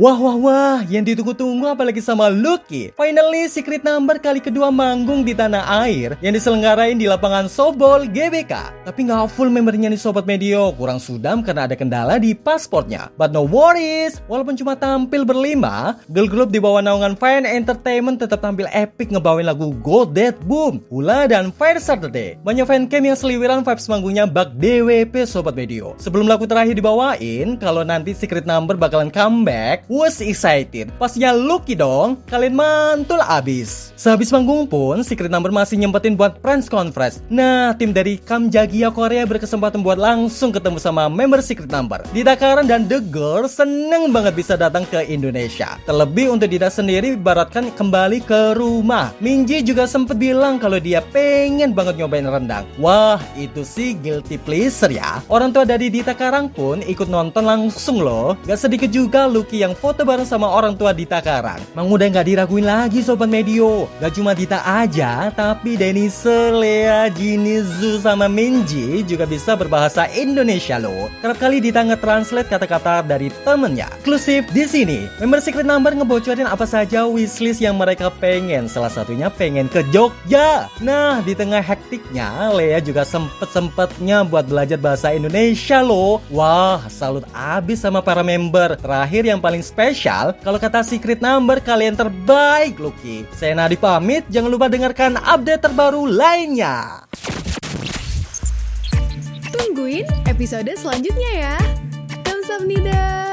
Wah wah wah, yang ditunggu-tunggu apalagi sama Lucky. Finally, Secret Number kali kedua manggung di tanah air yang diselenggarain di lapangan softball GBK. Tapi nggak full membernya nih Sobat Medio, kurang sudam karena ada kendala di pasportnya. But no worries, walaupun cuma tampil berlima, girl group di bawah naungan Fine Entertainment tetap tampil epic ngebawain lagu Go Dead Boom, Hula dan Fire Saturday. Banyak fancam yang seliwiran vibes manggungnya bak DWP Sobat Medio. Sebelum lagu terakhir dibawain, kalau nanti Secret Number bakalan comeback, was excited. Pastinya Lucky dong, kalian mantul abis. Sehabis manggung pun, Secret Number masih nyempetin buat press conference. Nah, tim dari Kamjagia Korea berkesempatan buat langsung ketemu sama member Secret Number. Dida Karan dan The Girl seneng banget bisa datang ke Indonesia. Terlebih untuk Dida sendiri ibaratkan kembali ke rumah. Minji juga sempet bilang kalau dia pengen banget nyobain rendang. Wah, itu sih guilty pleasure ya. Orang tua dari Dita Karang pun ikut nonton langsung loh. Gak sedikit juga Lucky yang foto bareng sama orang tua Dita Karang. Mang udah gak diraguin lagi Sobat Medio. Gak cuma Dita aja, tapi Denny Selea, Jinizu, sama Minji juga bisa berbahasa Indonesia loh. Kerap kali Dita nge-translate kata-kata dari temennya. Eksklusif di sini, member Secret Number ngebocorin apa saja wishlist yang mereka pengen. Salah satunya pengen ke Jogja. Nah, di tengah hektiknya, Lea juga sempet-sempetnya buat belajar bahasa Indonesia loh. Wah, salut abis sama para member. Terakhir yang paling spesial, kalau kata Secret Number kalian terbaik, Lucky. Saya Nadi pamit, jangan lupa dengarkan update terbaru lainnya. Tungguin episode selanjutnya ya. Kamsahamnida.